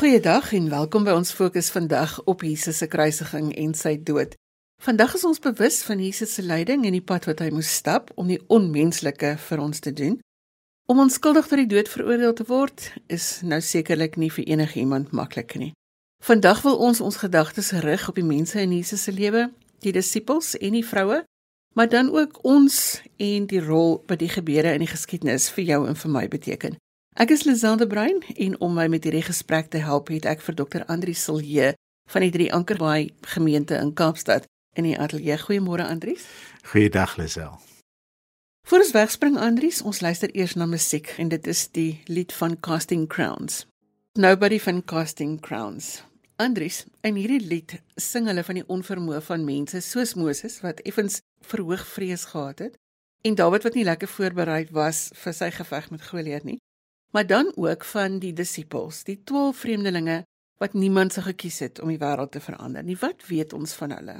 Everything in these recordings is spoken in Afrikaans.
Goeiedag en welkom by ons fokus vandag op Jesus se kruisiging en sy dood. Vandag is ons bewus van Jesus se lyding en die pad wat hy moes stap om die onmenslike vir ons te doen. Om onskuldig tot die dood veroordeel te word is nou sekerlik nie vir enige iemand maklik nie. Vandag wil ons ons gedagtes rig op die mense in Jesus se lewe, die disippels en die vroue, maar dan ook ons en die rol wat die gebeure in die geskiedenis vir jou en vir my beteken. Ek is Lisande Bruin en om my met hierdie gesprek te help het ek vir Dr. Andri Silje van die Drie Ankerbaai gemeente in Kaapstad in die ateljee. Goeiemôre Andries. Goeiedag Lisel. Voor ons wegspring Andries, ons luister eers na musiek en dit is die lied van Casting Crowns. Nobody van Casting Crowns. Andries, in hierdie lied sing hulle van die onvermoë van mense soos Moses wat effens verhoog vrees gehad het en Dawid wat nie lekker voorberei was vir sy geveg met Goliat nie. Maar dan ook van die disippels, die 12 vreemdelinge wat niemand se gekies het om die wêreld te verander nie. Wat weet ons van hulle?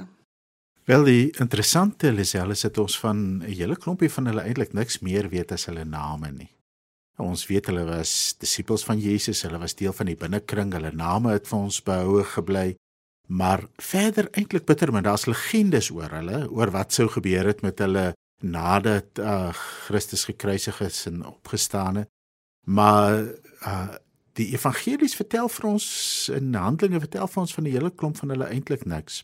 Wel die interessante Lisel is dit ons van 'n hele klompie van hulle eintlik niks meer weet as hulle name nie. Ons weet hulle was disippels van Jesus, hulle was deel van die binnekring, hulle name het vir ons behoue gebly. Maar verder eintlik bitter min, daar's legendes oor hulle, oor wat sou gebeur het met hulle nadat uh, Christus gekruisig is en opgestaan het. Maar uh die evangelies vertel vir ons in Handelinge vertel vir ons van die hele klomp van hulle eintlik niks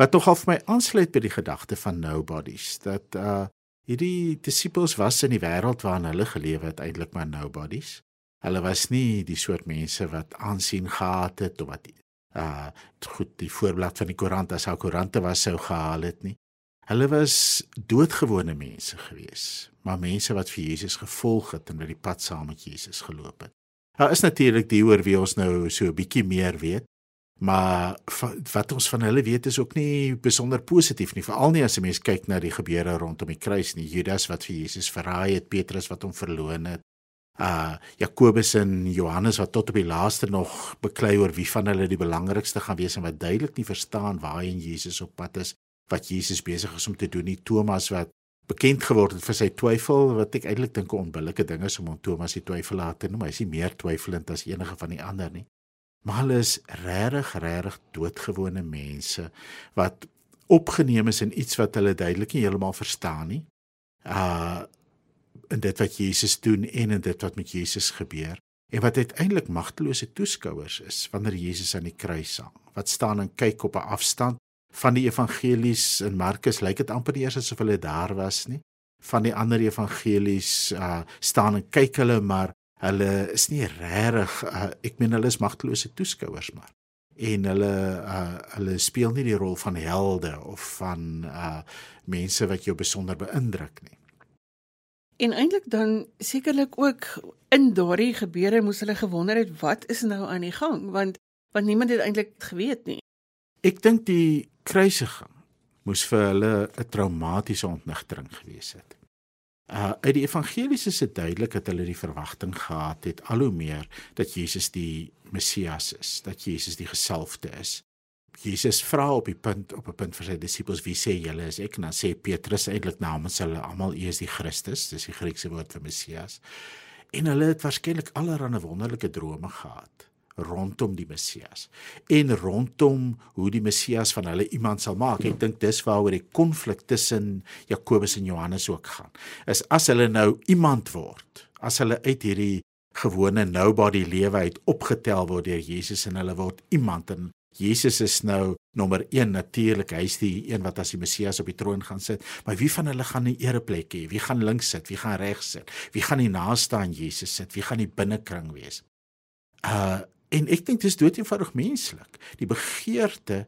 wat tog al vir my aansluit by die gedagte van nobodies dat uh hierdie disippels was in die wêreld waarin hulle gelewe het eintlik maar nobodies. Hulle was nie die soort mense wat aansien gehad het of wat uh goed die voorblad van die koerant as ou koerante was sou gehaal het nie. Hulle was doodgewone mense gewees, maar mense wat vir Jesus gevolg het en met die pad saam met Jesus geloop het. Daar is natuurlik die oor wie ons nou so 'n bietjie meer weet. Maar wat ons van hulle weet is ook nie besonder positief nie, veral nie as 'n mens kyk na die gebeure rondom die kruis nie. Judas wat vir Jesus verraai het, Petrus wat hom verloon het, uh Jakobus en Johannes wat tot op die laaste nog beklei oor wie van hulle die belangrikste gaan wees en wat duidelik nie verstaan waarheen Jesus op pad is, wat Jesus besig is om te doen. Nie Thomas wat bekend geword het vir sy twyfel wat ek eintlik dink 'n onbillike ding is om hom Thomas die twyfelaar te noem. Hy is nie meer twyfelend as enige van die ander nie maar hulle is regtig regtig doodgewone mense wat opgeneem is in iets wat hulle duidelik nie heeltemal verstaan nie. Uh in dit wat Jesus doen en in dit wat met Jesus gebeur en wat uiteindelik magtelose toeskouers is wanneer Jesus aan die kruis hang. Wat staan en kyk op 'n afstand van die evangelies in Markus lyk dit amper eers asof hulle daar was nie. Van die ander evangelies uh staan en kyk hulle maar hulle is nie regtig uh, ek meen hulle is magtelose toeskouers maar en hulle uh, hulle speel nie die rol van helde of van uh, mense wat jou besonder beïndruk nie. En eintlik dan sekerlik ook in daardie gebeure moes hulle gewonder het wat is nou aan die gang want want niemand het eintlik geweet nie. Ek dink die kruisiging moes vir hulle 'n traumatiese ontnigtering gewees het. Uh uit die evangelies is dit duidelik dat hulle die verwagting gehad het al hoe meer dat Jesus die Messias is, dat Jesus die gesalfde is. Jesus vra op die punt op 'n punt vir sy disippels wie sê julle is ek en dan sê Petrus eintlik namens hulle almal u is die Christus, dis die Griekse woord vir Messias. En hulle het waarskynlik allerlei wonderlike drome gehad rondom die Messias en rondom hoe die Messias van hulle iemand sal maak. Ek dink dis waaroor die konflik tussen Jakobus en Johannes ook gaan. Is as hulle nou iemand word, as hulle uit hierdie gewone nobody lewe uit opgetel word deur Jesus en hulle word iemand en Jesus is nou nommer 1 natuurlik hy's die een wat as die Messias op die troon gaan sit maar wie van hulle gaan 'n ereplek hê? Wie gaan links sit? Wie gaan regs sit? Wie gaan die naaste aan Jesus sit? Wie gaan die binnekring wees? Uh En ek dink dis doeteenvoudig menslik, die begeerte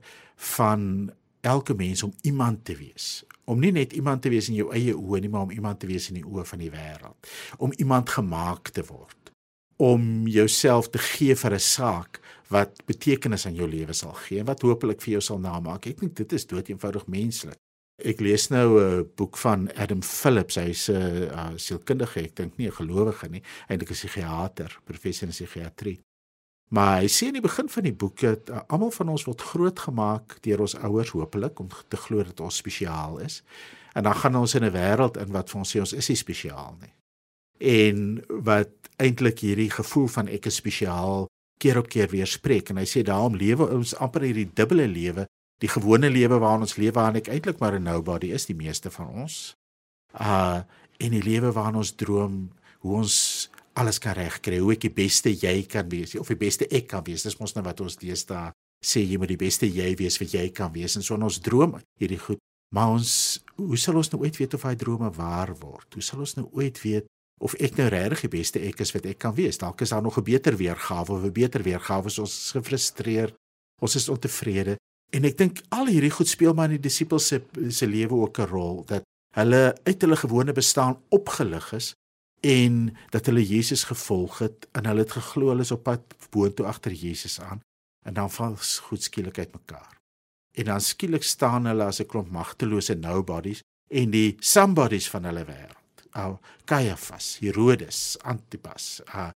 van elke mens om iemand te wees. Om nie net iemand te wees in jou eie oë nie, maar om iemand te wees in die oë van die wêreld. Om iemand gemaak te word. Om jouself te gee vir 'n saak wat betekenis aan jou lewe sal gee en wat hopelik vir jou sal namaak. Ek dink dit is doeteenvoudig menslik. Ek lees nou 'n boek van Adam Phillips. Hy's 'n uh, sielkundige, ek dink nie 'n gelowige nie, eintlik 'n psigiater, professor in psigiatrie. Maar hy sê in die begin van die boek dat uh, almal van ons word grootgemaak deur ons ouers hopelik om te glo dat ons spesiaal is. En dan gaan ons in 'n wêreld in wat vir ons sê ons is nie spesiaal nie. En wat eintlik hierdie gevoel van ek is spesiaal keer op keer weer spreek en hy sê daarom lewe ons amper hierdie dubbele lewe, die gewone lewe waarin ons lewe aan ek eintlik maar 'n nobody is die meeste van ons. Uh en die lewe waarin ons droom hoe ons alles kan regkry, hoe ek die beste jy kan wees of die beste ek kan wees. Dis mos nou wat ons deesdae sê jy moet die beste jy wees wat jy kan wees en so in ons droom hierdie goed. Maar ons hoe sal ons nou ooit weet of hy drome waar word? Hoe sal ons nou ooit weet of ek nou regtig die beste ek is wat ek kan wees. Dalk is daar nog 'n beter weergawe of 'n beter weergawe ons is gefrustreerd, ons is ontevrede. En ek dink al hierdie goed speel maar in die disippels se se lewe ook 'n rol dat hulle uit hulle gewone bestaan opgelig is en dat hulle Jesus gevolg het en hulle het geglo hulle is op pad boontoe agter Jesus aan en dan val goed skielik uitmekaar. En dan skielik staan hulle as 'n klomp magtelose nobodies en die somebodies van hulle wêreld uh, Caiaphas, Herodes, Antipas, uh,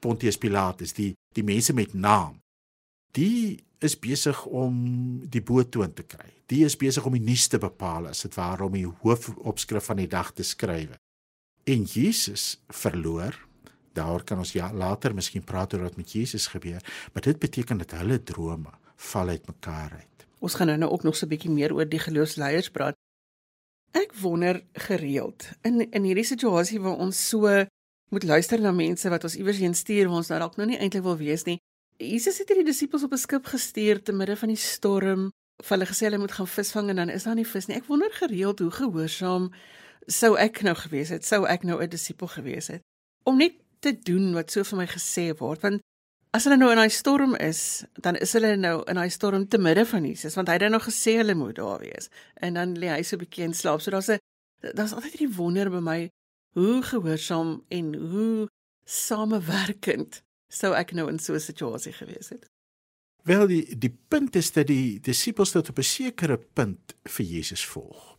Pontius Pilatus, die die mense met naam. Die is besig om die boetoon te kry. Die is besig om die nuus te bepaal as dit waar om die hoofopskrif van die dag te skryf. En Jesus verloor. Daar kan ons ja later miskien praat oor wat met Jesus gebeur, maar dit beteken dat hulle drome val uitmekaar uit. Ons gaan nou ook nog so 'n bietjie meer oor die geloofsleiers praat. Ek wonder gereeld in in hierdie situasie waar ons so moet luister na mense wat ons iewers heen stuur waar ons nou dalk nou nie eintlik wil wees nie. Jesus het hierdie disippels op 'n skip gestuur te midde van die storm. Of hulle gesê hulle moet gaan visvang en dan is daar nie vis nie. Ek wonder gereeld hoe gehoorsaam sou ek nou gewees het, sou ek nou 'n disipel gewees het om net te doen wat so vir my gesê word want As hulle nou in daai storm is, dan is hulle nou in daai storm te midde van Jesus, want hy het nou gesê hulle moet daar wees. En dan lê hy so 'n bietjie in slaap. So daar's 'n daar's altyd hierdie wonder by my hoe gehoorsaam en hoe samewerkend sou ek nou in so 'n situasie gewees het. Wel die die punt is dat die disippels tot op 'n sekere punt vir Jesus volg.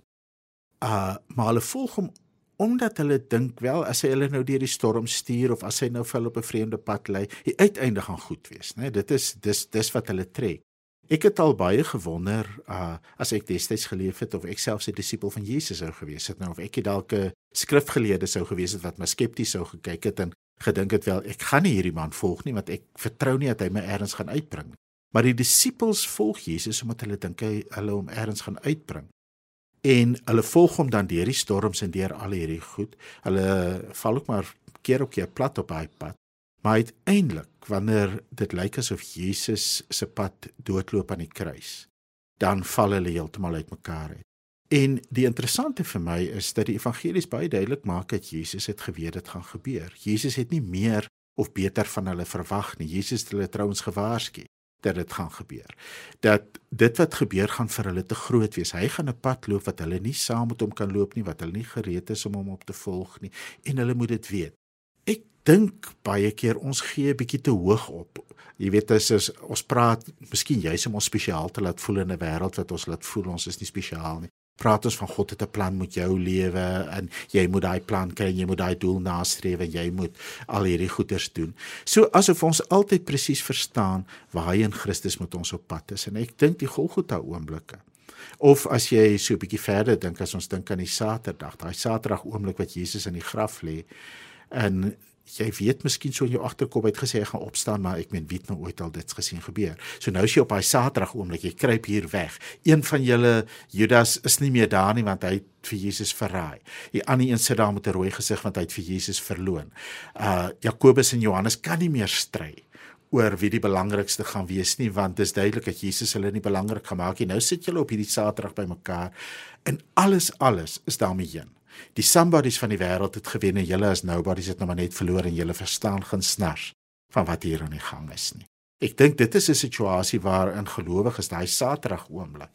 Uh maar hulle volg hom omdat hulle dink wel as hy hulle nou deur die storm stuur of as hy nou vir hulle op 'n vreemde pad lei, die uiteinde gaan goed wees, né? Nee, dit is dis dis wat hulle trek. Ek het al baie gewonder uh as ek destyds geleef het of ek self 'n disipel van Jesus sou gewees het nou of ek dalk 'n skrifgeleerde sou gewees het wat my skepties sou gekyk het en gedink het wel ek gaan nie hierdie man volg nie want ek vertrou nie dat hy my eers gaan uitbring. Maar die disippels volg Jesus omdat hulle dink hy hulle hom eers gaan uitbring en hulle volg hom dan deur die storms en deur al hierdie goed. Hulle val ook maar keer op keer plat op hy pad. Maar uiteindelik wanneer dit lyk asof Jesus se pad doodloop aan die kruis, dan val hulle heeltemal uitmekaar uit. En die interessante vir my is dat die evangelies baie duidelik maak dat Jesus het geweet dit gaan gebeur. Jesus het nie meer of beter van hulle verwag nie. Jesus het hulle trouens gewaarsku dat dit gaan gebeur. Dat dit wat gebeur gaan vir hulle te groot wees. Hy gaan 'n pad loop wat hulle nie saam met hom kan loop nie, wat hulle nie gereed is om hom op te volg nie en hulle moet dit weet. Ek dink baie keer ons gee 'n bietjie te hoog op. Jy weet as, as ons praat, miskien juis om ons spesiaal te laat voel in 'n wêreld wat ons laat voel ons is nie spesiaal nie praat ons van God het 'n plan met jou lewe en jy moet daai plan kry en jy moet daai doel nastreef en jy moet al hierdie goeders doen. So asof ons altyd presies verstaan waarheen Christus met ons op pad is en ek dink die Golgotha oomblikke. Of as jy so 'n bietjie verder dink as ons dink aan die Saterdag, daai Saterdag oomblik wat Jesus in die graf lê en jy weet miskien so in jou agterkop het gesê gaan opstaan maar ek meen wie het nou ooit al dit gesien gebeur. So nou is jy op daai Saterdag oomblik jy kruip hier weg. Een van julle Judas is nie meer daar nie want hy het vir Jesus verraai. Die ander een sit daar met 'n rooi gesig want hy het vir Jesus verloon. Uh Jakobus en Johannes kan nie meer stry oor wie die belangrikste gaan wees nie want dis duidelik dat Jesus hulle nie belangrik gemaak nie. Nou sit julle op hierdie Saterdag bymekaar en alles alles is daarmee heen. Die somebodies van die wêreld het gewen en julle as nobodies het nou maar net verloor en julle verstaan geen snars van wat hier aan die gang is nie. Ek dink dit is 'n situasie waarin gelowiges daai Saterdag oomblik.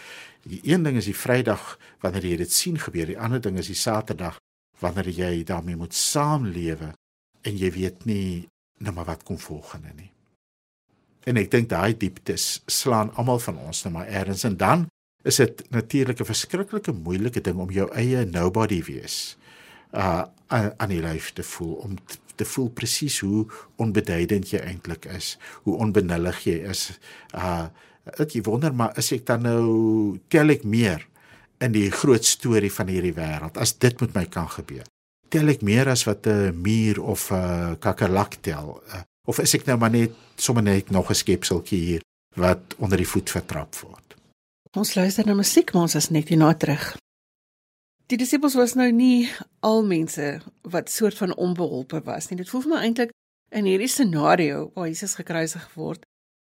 Die een ding is die Vrydag wanneer jy dit sien gebeur, die ander ding is die Saterdag wanneer jy daarmee moet saamlewe en jy weet nie nou maar wat kom volgende nie. En ek dink daai dieptes slaan almal van ons nou maar eers en dan is dit natuurlik 'n verskriklike moeilike ding om jou eie nobody wees uh aan die lyf te voel om te voel presies hoe onbeduidend jy eintlik is, hoe onbenullig jy is. Uh ek wonder maar is ek dan nou tel ek meer in die groot storie van hierdie wêreld as dit met my kan gebeur. Tel ek meer as wat 'n muur of 'n kakkerlak tel. Uh, Of is ek nou maar net sommer net nog 'n skepseltjie hier wat onder die voet vertrap word? Ons luister na musiek, maar ons is net hierna terug. Die disippels was nou nie al mense wat soort van onbeholpe was nie. Dit voel vir my eintlik in hierdie scenario waar Jesus gekruisig word,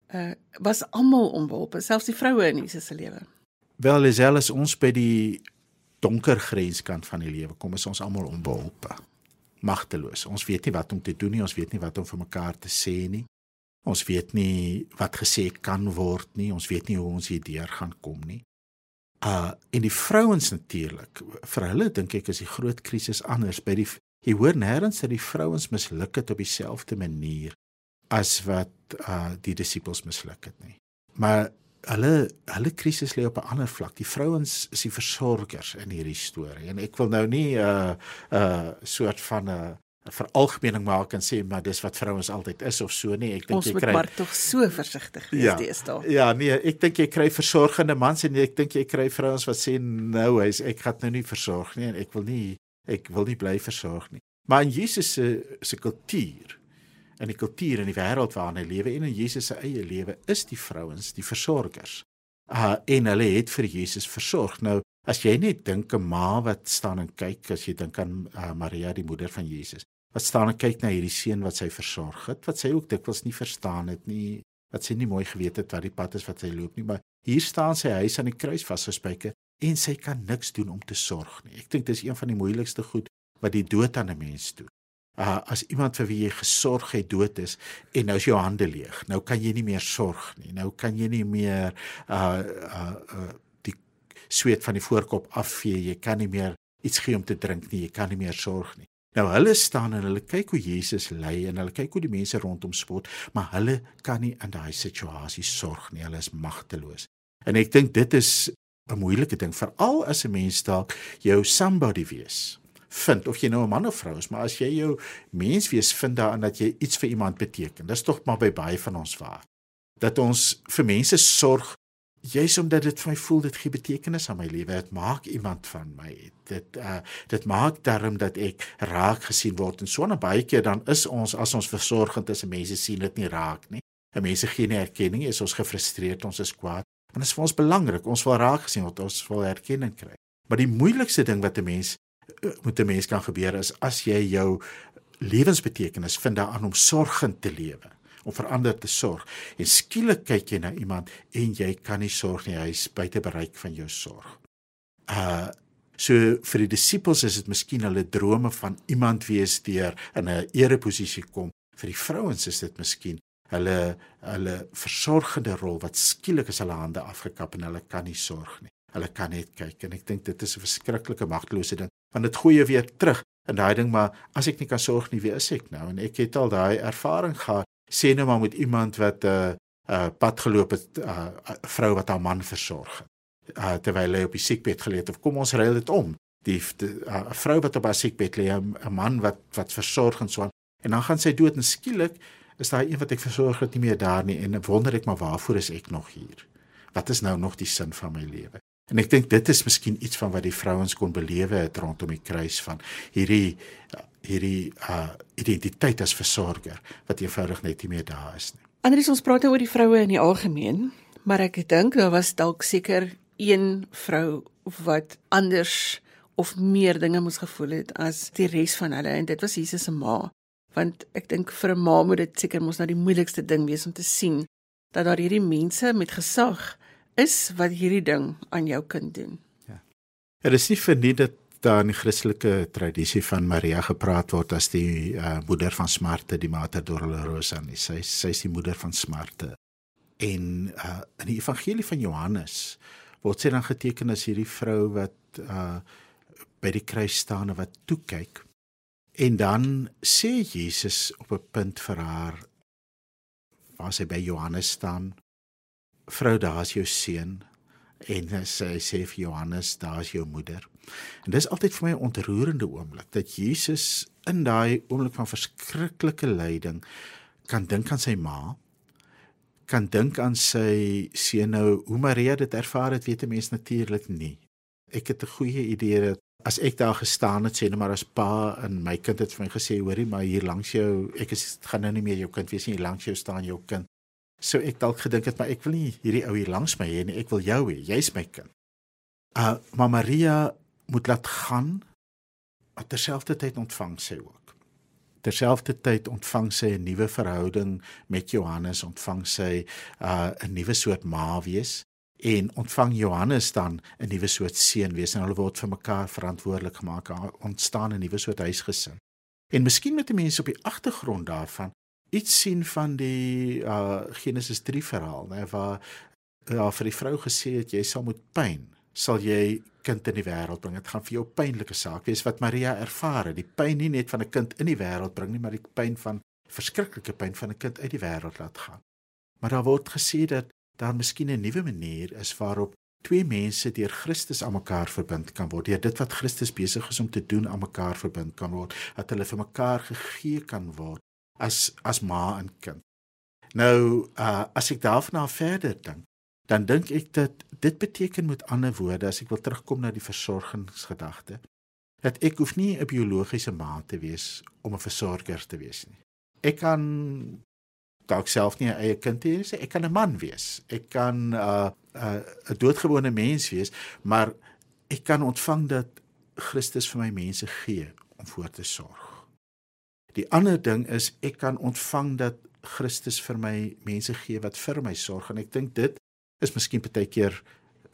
uh was almal onbeholpe, selfs die vroue in Jesus se lewe. Wel, is ons by die donker grenskant van die lewe kom, is ons almal onbeholpe magteloos. Ons weet nie wat om te doen nie, ons weet nie wat om vir mekaar te sê nie. Ons weet nie wat gesê kan word nie, ons weet nie hoe ons hierdeur gaan kom nie. Uh en die vrouens natuurlik, vir hulle dink ek is die groot krisis anders by die jy hoor nêrens dat die vrouens misluk het op dieselfde manier as wat uh die disippels misluk het nie. Maar hulle hulle krisis lê op 'n ander vlak. Die vrouens is die versorgers in hierdie storie. En ek wil nou nie 'n uh, 'n uh, soort van 'n uh, veralgemening maak en sê maar dis wat vrouens altyd is of so nie. Ek dink jy kry Ons moet maar tog so versigtig wees ja, deesdae. Ja, nee, ek dink jy kry versorgende mans en ek dink jy kry vrouens wat sê nou hy's ek gaan nou nie versorg nie en ek wil nie ek wil nie bly versorg nie. Maar in Jesus se se kultuur in die kultuur en die wêreld waarin hy lewe en in Jesus se eie lewe is die vrouens die versorgers. Uh en hulle het vir Jesus versorg. Nou as jy net dink 'n ma wat staan en kyk as jy dink aan uh, Maria die moeder van Jesus. Wat staan en kyk na hierdie seun wat sy versorg het, wat sy ook dikwels nie verstaan het nie, wat sy nie mooi geweet het wat die pad is wat sy loop nie, maar hier staan sy huis aan die kruis vasgespijker en sy kan niks doen om te sorg nie. Ek dink dis een van die moeilikste goed wat die dood aan 'n mens doen uh, as iemand vir wie jy gesorg het dood is en nou is jou hande leeg. Nou kan jy nie meer sorg nie. Nou kan jy nie meer uh uh, uh die sweet van die voorkop afvee. Jy kan nie meer iets gee om te drink nie. Jy kan nie meer sorg nie. Nou hulle staan en hulle kyk hoe Jesus ly en hulle kyk hoe die mense rondom spot, maar hulle kan nie in daai situasie sorg nie. Hulle is magteloos. En ek dink dit is 'n moeilike ding veral as 'n mens dalk jou somebody wees vind of jy nou 'n man of vrou is, maar as jy jou menswees vind daarin dat jy iets vir iemand beteken. Dis tog maar by baie van ons waar. Dat ons vir mense sorg juis omdat dit vir my voel dit gee betekenis aan my lewe. Dit maak iemand van my. Dit uh dit maak daarom dat ek raak gesien word en so 'n baie keer dan is ons as ons versorgend is en mense sien dit nie raak nie. En mense gee nie erkenning, is ons gefrustreerd, ons is kwaad. Want dit is vir ons belangrik. Ons wil raak gesien word, ons wil erkenning kry. Maar die moeilikste ding wat 'n mens moet 'n mens kan gebeur is as jy jou lewensbetekenis vind daaraan om sorgend te lewe om vir ander te sorg en skielik kyk jy na iemand en jy kan nie sorg nie hy is buite bereik van jou sorg. Uh so vir die disippels is dit miskien hulle drome van iemand wees deur in 'n ereposisie kom. Vir die vrouens is dit miskien hulle hulle versorgende rol wat skielik is hulle hande afgekap en hulle kan nie sorg nie. Hulle kan net kyk en ek dink dit is 'n verskriklike magtelose ding want dit gooi jou weer terug in daai ding maar as ek nie kan sorg nie wie is ek nou en ek het al daai ervaring gehad sê nou maar met iemand wat 'n uh, uh, pad geloop het 'n uh, uh, vrou wat haar man versorg uh, terwyl hy op die siekbed gelê het. Of kom ons ruil dit om. Die 'n uh, vrou wat op haar siekbed lê 'n man wat wat versorg en so aan. En dan gaan sy dood en skielik is daai een wat ek versorg het nie meer daar nie en wonder ek maar waarvoor is ek nog hier? Wat is nou nog die sin van my lewe? En ek dink dit is miskien iets van wat die vrouens kon belewe het rondom die kruis van hierdie hierdie uh identiteit as versorger wat eenvoudig net nie meer daar is nie. Andries ons praat nou oor die vroue in die algemeen, maar ek dink daar was dalk seker een vrou wat anders of meer dinge moes gevoel het as die res van hulle en dit was Jesus se ma. Want ek dink vir 'n ma moet dit seker mos nou die moeilikste ding wees om te sien dat daar hierdie mense met gesag is wat hierdie ding aan jou kind doen. Ja. Er is nie vir nie dat daar in die Christelike tradisie van Maria gepraat word as die uh, moeder van smarte, die Mater Dolorosa nie. Sy sy is die moeder van smarte. En uh, in die evangelie van Johannes word sy dan geteken as hierdie vrou wat uh, by die kruis staan en wat toe kyk. En dan sê Jesus op 'n punt vir haar waar sy by Johannes staan vrou, daar's jou seun en sy sê vir Johannes, daar's jou moeder. En dis altyd vir my 'n ontroerende oomblik dat Jesus in daai oomblik van verskriklike lyding kan dink aan sy ma, kan dink aan sy seun nou. Hoe Maria dit ervaar het, weet 'n mens natuurlik nie. Ek het 'n goeie idee dat as ek daar gestaan het sê net maar as pa en my kind het vir my gesê hoorie maar hier langs jou ek is gaan nou nie meer jou kind wees nie hier langs jou staan jou kind so ek dalk gedink het maar ek wil nie hierdie ou hier langs my hê nie ek wil jou hê jy's my kind uh maar Maria moet laat gaan. Maar terselfdertyd ontvang sy ook. Terselfdertyd ontvang sy 'n nuwe verhouding met Johannes ontvang sy uh 'n nuwe soort ma wees en ontvang Johannes dan 'n nuwe soort seun wees en hulle word vir mekaar verantwoordelik gemaak. Ontstaan 'n nuwe soort huisgesin. En miskien met die mense op die agtergrond daarvan iets sien van die uh Genesis 3 verhaal nê waar ja vir die vrou gesê het jy sal moet pyn. Sal jy kind in die wêreld bring dit gaan vir jou pynlike saak wees wat Maria ervaar die pyn nie net van 'n kind in die wêreld bring nie maar die pyn van verskriklike pyn van 'n kind uit die wêreld laat gaan maar daar word gesê dat daar miskien 'n nuwe manier is waarop twee mense deur Christus aan mekaar verbind kan word. Deur dit wat Christus besig is om te doen aan mekaar verbind kan word, dat hulle vir mekaar gegee kan word as as ma en kind. Nou, uh as ek daarna verder dink, dan dink ek dat dit beteken met ander woorde as ek wil terugkom na die versorgingsgedagte, dat ek hoef nie 'n biologiese ma te wees om 'n versorger te wees nie. Ek kan dalk self nie 'n eie kind hê nie. Ek kan 'n man wees. Ek kan 'n uh, 'n uh, 'n doodgewone mens wees, maar ek kan ontvang dat Christus vir my mense gee om voor te sorg. Die ander ding is ek kan ontvang dat Christus vir my mense gee wat vir my sorg en ek dink dit is miskien baie keer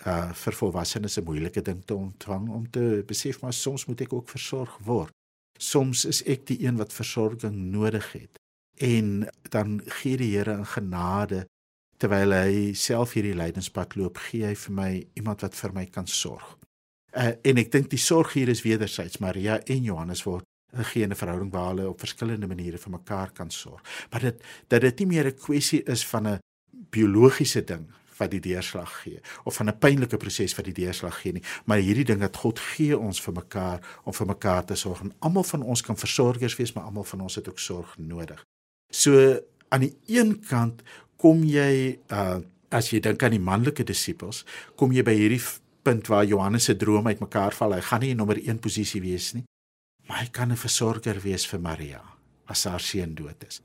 uh vir volwassenes 'n moeilike ding te ontvang om te besef maar soms moet ek ook versorg word. Soms is ek die een wat versorging nodig het en dan gee die Here in genade terwyl hy self hierdie lydenspad loop, gee hy vir my iemand wat vir my kan sorg. Uh, en ek dink die sorg hier is wederzijds Maria en Johannes word 'n geene verhouding waar hulle op verskillende maniere vir mekaar kan sorg. Maar dit dat dit nie meer 'n kwessie is van 'n biologiese ding wat die deurslag gee of van 'n pynlike proses wat die deurslag gee nie, maar hierdie ding dat God gee ons vir mekaar om vir mekaar te sorg. En almal van ons kan versorgers wees, maar almal van ons het ook sorg nodig. So aan die een kant kom jy uh as jy dink aan die manlike disippels, kom jy by hierdie punt waar Johannes se droom uitmekaar val. Hy gaan nie in nommer 1 posisie wees nie, maar hy kan 'n versorger wees vir Maria as haar seun dood is.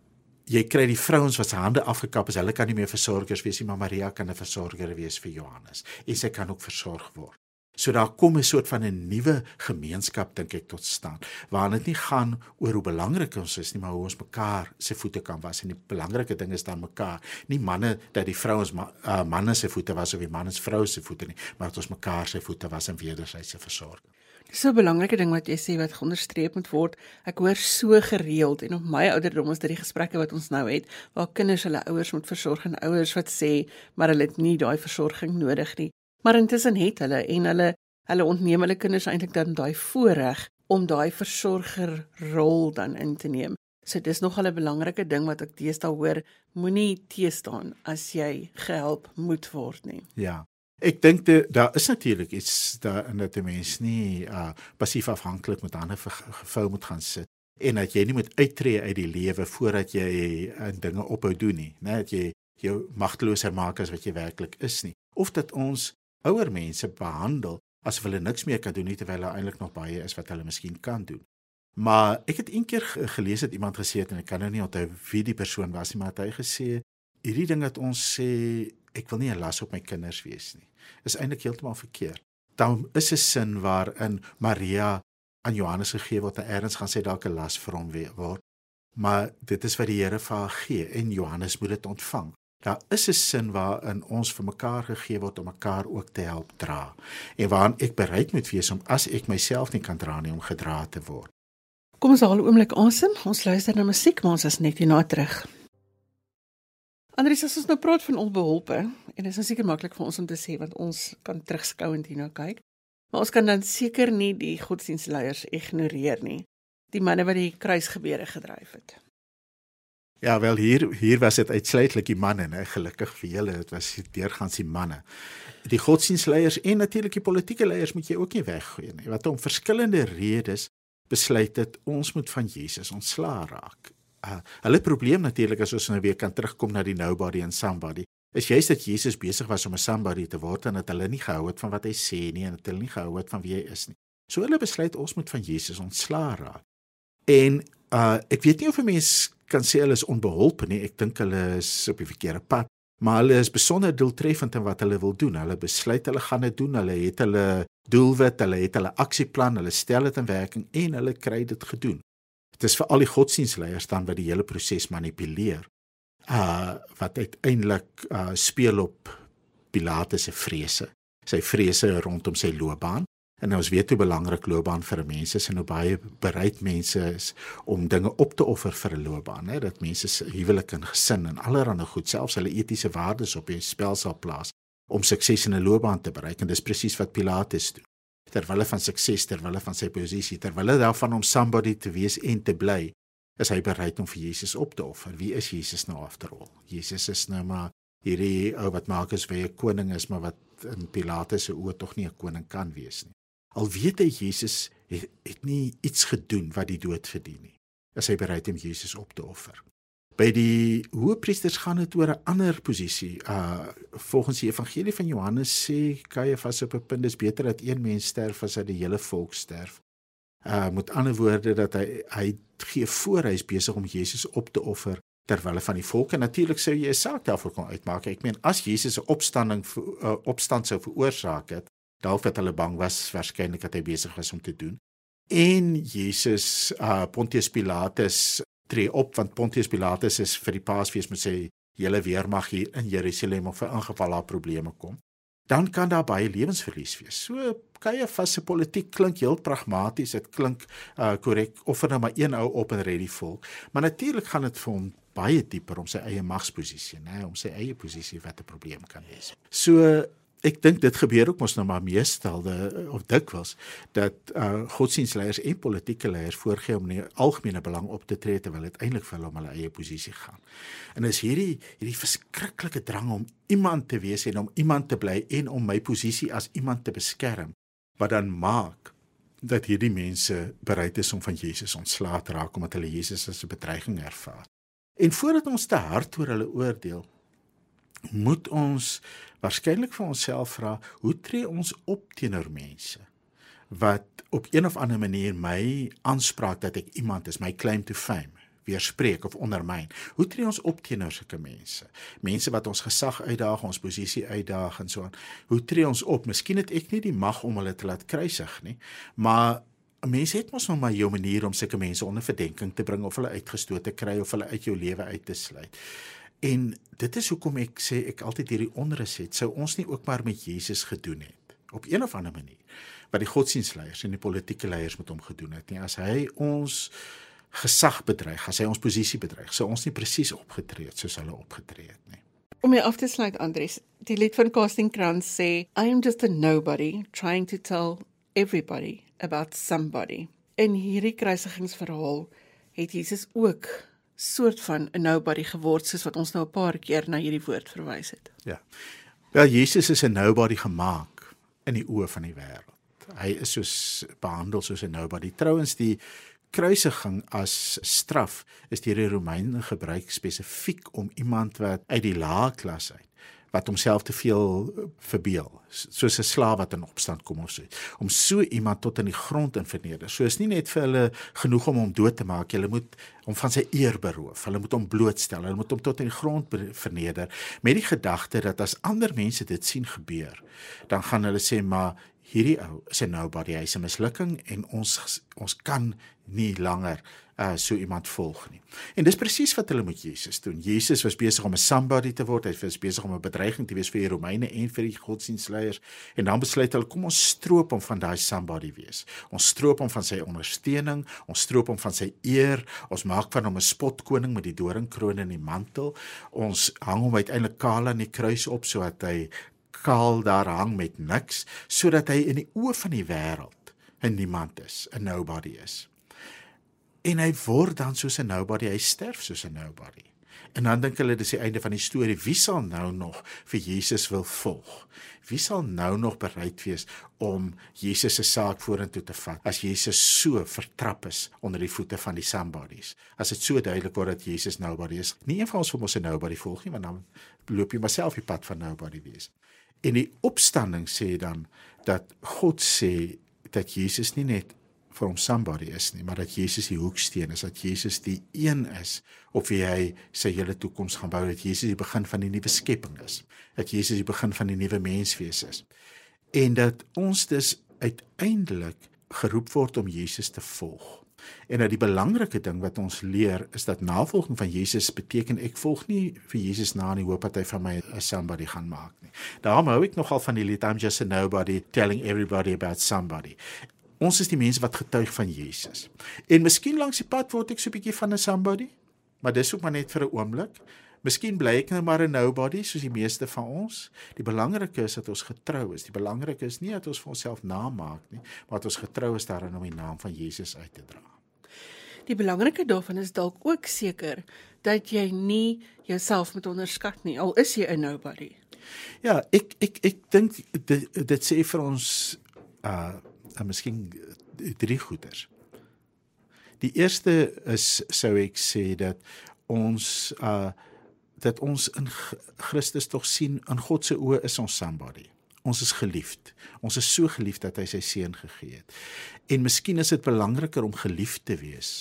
Jy kry die vrouens wat se hande afgekap is, hulle kan nie meer versorgers wees nie, maar Maria kan 'n versorger wees vir Johannes. En sy kan ook versorg word. So daar kom 'n soort van 'n nuwe gemeenskap dink ek tot stand waar dit nie gaan oor hoe belangrik ons is nie maar hoe ons mekaar se voete kan was en die belangrike ding is dan mekaar nie manne dat die vrouens ma, uh, manne se voete was of die manne se vroue se voete nie maar dat ons mekaar se voete was en wederwysige versorging. Dis 'n belangrike ding wat jy sê wat onderstreep moet word. Ek hoor so gereeld en op my ouderdom is dit die gesprekke wat ons nou het waar kinders hulle ouers moet versorg en ouers wat sê maar hulle het nie daai versorging nodig nie. Maar intussen het hulle en hulle hulle ontneem hulle kinders eintlik dan daai voorreg om daai versorger rol dan in te neem. So dis nog 'n belangrike ding wat ek deesdae hoor, moenie teestaan as jy gehelp moet word nie. Ja. Ek dink daar is natuurlik iets daar in dat 'n mens nie uh passief afhanklik met ander gevou moet gaan sit en dat jy nie moet uittreë uit die lewe voordat jy uh, dinge ophou doen nie, né? Dat jy jou magteloser maak as wat jy werklik is nie. Of dat ons ouer mense behandel asof hulle niks meer kan doen nie terwyl daar eintlik nog baie is wat hulle miskien kan doen. Maar ek het eendag gelees dat iemand gesê het en ek kan nou nie onthou wie die persoon was nie, maar hy gesê hierdie ding wat ons sê ek wil nie 'n las op my kinders wees nie, is eintlik heeltemal verkeerd. Daar is 'n sin waarin Maria aan Johannes gegee word en eers gaan sê dalk 'n las vir hom word. Maar dit is wat die Here vir haar gee en Johannes moet dit ontvang. Daar is 'n sin waarin ons vir mekaar gegee word om mekaar ook te help dra. En waarin ek bereid moet wees om as ek myself nie kan dra nie om gedra te word. Kom ons haal 'n oomblik asem. Ons luister na musiek, maar ons is net hierna terug. Andries, as ons nou praat van onbeholpe en dit is seker maklik vir ons om te sê want ons kan terugskouend hierna kyk. Maar ons kan dan seker nie die godsdienstleiers ignoreer nie. Die manne wat die kruisgebeure gedryf het. Ja, wel hier hier was dit uitsluitlik die manne, né? Gelukkig vir julle, dit was deurgangs die manne. Die godsdienstleiers en natuurlik die politieke leiers moet jy ook nie weggooi nie. Wat om verskillende redes besluit het ons moet van Jesus ontslaa raak. Uh, hulle probleem natuurlik as ons nou weer kan terugkom na die nobody and somebody. Is juist dat Jesus besig was om 'n somebody te word en dat hulle nie gehou het van wat hy sê nie en dat hulle nie gehou het van wie hy is nie. So hulle besluit ons moet van Jesus ontslaa raak. En uh ek weet nie of 'n mens kan sê hulle is onbeholpe nie. Ek dink hulle is op die verkeerde pad. Maar hulle is besonder doeltreffend in wat hulle wil doen. Hulle besluit hulle gaan dit doen. Hulle het hulle doelwit, hulle het hulle aksieplan, hulle stel dit in werking en hulle kry dit gedoen. Dit is vir al die godsdienstleiers dan wat die hele proses manipuleer. Uh wat uiteindelik uh speel op Pilatus se vrese. Sy vrese rondom sy loopbaan. En ons weet hoe belangrik loopbaan vir mense is en hoe baie bereid mense is om dinge op te offer vir 'n loopbaan, hè, dat mense se huwelik en gesin en allerlei goed, selfs hulle etiese waardes op die spel sal plaas om sukses in 'n loopbaan te bereik en dis presies wat Pilatus doen. Terwyl hy van sukses, terwyl hy van sy posisie, terwyl hy daarvan om somebody te wees en te bly, is hy bereid om vir Jesus op te offer. Wie is Jesus nou afterall? Jesus is nou maar hierdie ou wat maak as wie 'n koning is, maar wat in Pilatus se oë tog nie 'n koning kan wees nie. Al weet hy Jesus het, het nie iets gedoen wat die dood verdien nie. Is hy bereid om Jesus op te offer? By die hoëpriesters gaan dit oor 'n ander posisie. Uh volgens die evangelie van Johannes sê Kajafas op 'n punt dis beter dat een mens sterf as dat die hele volk sterf. Uh met ander woorde dat hy hy gee voor hy is besig om Jesus op te offer terwyl van die volke natuurlik sou jy 'n saak daarvoor kon uitmaak. Ek meen as Jesus 'n opstanding uh, opstand sou veroorsaak het, dalk het hulle bang was waarskynlik dat hy besig was om te doen. En Jesus uh Pontius Pilatus tree op want Pontius Pilatus is vir die Paasfees met sy hele weermag hier in Jerusalem of vir ingeval daar probleme kom. Dan kan daar baie lewensverlies wees. So Caiaphas se politiek klink heel pragmaties, dit klink uh korrek of er nou maar een ou op en red die volk. Maar natuurlik gaan dit vir hom baie dieper om sy eie magsposisie, nê, om sy eie posisie wat 'n probleem kan wees. So ek dink dit gebeur ook mos nou maar meestal de of dikwels dat uh godsdienstleiers en politieke leiers voorgee om nie algemene belang op te tree terwyl dit eintlik vir hulle om hulle eie posisie gaan. En is hierdie hierdie verskriklike drang om iemand te wees en om iemand te bly en om my posisie as iemand te beskerm wat dan maak dat hierdie mense bereid is om van Jesus ontslae te raak omdat hulle Jesus as 'n bedreiging ervaar. En voordat ons te hard oor hulle oordeel, moet ons waarskynlik vir onsself vra, hoe tree ons op teenoor mense wat op een of ander manier my aanspraak dat ek iemand is, my claim to fame weerspreek of ondermyn. Hoe tree ons op teenoor sulke mense? Mense wat ons gesag uitdaag, ons posisie uitdaag en so aan. Hoe tree ons op? Miskien het ek nie die mag om hulle te laat kruisig nie, maar mense het mos nog maar jou manier om sulke mense onder verdenking te bring of hulle uitgestoot te kry of hulle uit jou lewe uit te sluit. En dit is hoekom ek sê ek altyd hierdie onrus het. Sou ons nie ook maar met Jesus gedoen het op een of ander manier wat die godsdienstleiers en die politieke leiers met hom gedoen het nie as hy ons gesag bedreig, as hy ons posisie bedreig, sou ons nie presies opgetree het soos hulle opgetree het nie. Om my af te sluit Andries, die lied van Casting Crowns sê I am just a nobody trying to tell everybody about somebody. En hierdie kruisigingsverhaal het Jesus ook soort van 'n nobody geword soos wat ons nou 'n paar keer na hierdie woord verwys het. Ja. Wel Jesus is 'n nobody gemaak in die oë van die wêreld. Hy is soos behandel soos 'n nobody. Trouwens die kruisiging as straf is deur die Romeine gebruik spesifiek om iemand wat uit die lae klas uit wat homself te veel eh, verbeel soos 'n slaaf wat in opstand kom of so om so iemand tot in die grond in verneder. So is nie net vir hulle genoeg om hom dood te maak, hulle moet hom van sy eer beroof. Hulle moet hom blootstel. Hulle moet hom tot in die grond verneder met die gedagte dat as ander mense dit sien gebeur, dan gaan hulle sê maar hierdie ou is 'n nobody, hy's 'n mislukking en ons ons kan nie langer uh so iemand volg nie. En dis presies wat hulle met Jesus doen. Jesus was besig om 'n somebody te word. Hy was besig om 'n bedreiging te wees vir die Romeine en vir die godsdienstleiers. En dan besluit hulle kom ons stroop hom van daai somebody wees. Ons stroop hom van sy ondersteuning, ons stroop hom van sy eer. Ons maak van hom 'n spotkoning met die doringkroon en die mantel. Ons hang hom uiteindelik kaal aan die kruis op sodat hy kaal daar hang met niks sodat hy in die oë van die wêreld 'n niemand is, 'n nobody is en hy word dan soos 'n nobody, hy sterf soos 'n nobody. En dan dink hulle dis die einde van die storie. Wie sal nou nog vir Jesus wil volg? Wie sal nou nog bereid wees om Jesus se saak vorentoe te vat as Jesus so vertrap is onder die voete van die somebodies? As dit so duidelik word dat Jesus nobody is. Nie een van ons wil mos 'n nobody volg nie, want dan loop jy maar self die pad van nobody wees. En die opstanding sê dan dat God sê dat Jesus nie net vir hom somebody is nie, maar dat Jesus die hoeksteen is, dat Jesus die een is op wie hy sy hele toekoms gaan bou, dat Jesus die begin van die nuwe skepping is, dat Jesus die begin van die nuwe menswees is. En dat ons dus uiteindelik geroep word om Jesus te volg. En dat die belangrike ding wat ons leer is dat navolging van Jesus beteken ek volg nie vir Jesus na in die hoop dat hy van my 'n somebody gaan maak nie. Daarom hou ek nogal van die lied I'm just a nobody telling everybody about somebody. Ons is die mense wat getuig van Jesus. En miskien langs die pad word ek so 'n bietjie van 'n somebody, maar dis ook maar net vir 'n oomblik. Miskien bly ek nou maar 'n nobody soos die meeste van ons. Die belangrike is dat ons getrou is. Die belangrike is nie dat ons vir onsself naam maak nie, maar dat ons getrou is daarin om die naam van Jesus uit te dra. Die belangrike daarvan is dalk ook seker dat jy nie jouself moet onderskat nie al is jy 'n nobody. Ja, ek ek ek dink dit dit sê vir ons uh en miskien drie goeters. Die eerste is sou ek sê dat ons uh dat ons in Christus tog sien in God se oë is ons somebody. Ons is geliefd. Ons is so geliefd dat hy sy seun gegee het. En miskien is dit belangriker om geliefd te wees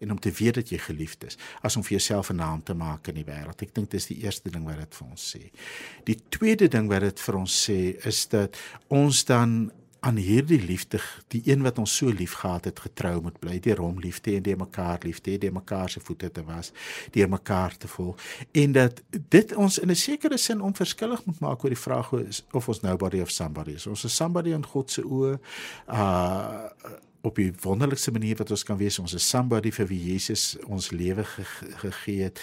en om te weet dat jy geliefd is as om vir jouself 'n naam te maak in die wêreld. Ek dink dis die eerste ding wat dit vir ons sê. Die tweede ding wat dit vir ons sê is dat ons dan aan hierdie liefde, die een wat ons so lief gehad het, getrou moet bly, deur hom lief te hê en deur mekaar lief te hê, deur mekaar se voete te was, deur mekaar te volg. En dat dit ons in 'n sekere sin onverskillig moet maak oor die vraag of ons nobody of somebody is. Ons is somebody in God se oë. Uh op 'n wonderlikste manier wat ons kan wees. Ons is somebody vir wie Jesus ons lewe ge gegee het.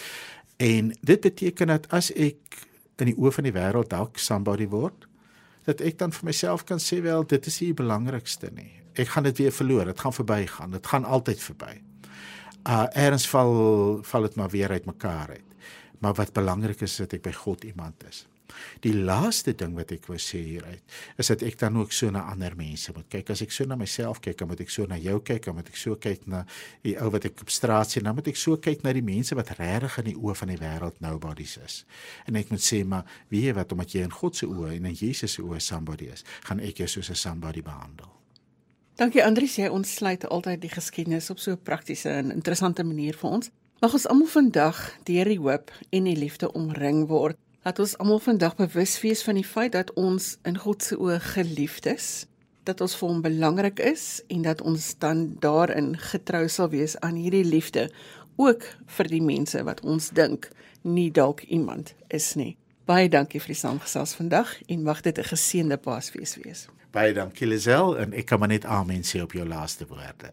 En dit beteken dat as ek in die oë van die wêreld dalk somebody word, dat ek dan vir myself kan sê wel dit is die belangrikste nie. Ek gaan dit weer verloor. Dit gaan verbygaan. Dit gaan altyd verby. Uh eers val val dit maar weer uitmekaar uit. Maar wat belangrik is is dat ek by God iemand is. Die laaste ding wat ek wou sê hieruit is dat ek dan ook so na ander mense moet kyk. As ek so na myself kyk, dan moet ek so na jou kyk, dan moet ek so kyk na die ou wat ek op straat sien, dan moet ek so kyk na die mense wat regtig in die oë van die wêreld nobodies is. En ek moet sê, maar wie jy wat omdat jy in God se oë en in Jesus se oë somebody is, gaan ek jou soos 'n somebody behandel. Dankie Andries, jy ontsluit altyd die geskiedenis op so 'n praktiese en interessante manier vir ons. Mag ons almal vandag deur die hoop en die liefde omring word Laat ons almal vandag bewus wees van die feit dat ons in God se oë geliefd is, dat ons vir hom belangrik is en dat ons dan daarin getrou sal wees aan hierdie liefde ook vir die mense wat ons dink nie dalk iemand is nie. Baie dankie vir die saamgesels vandag en mag dit 'n geseënde Paasfees wees. Baie dankie Lisel en ek kan maar net amen sê op jou laaste woorde.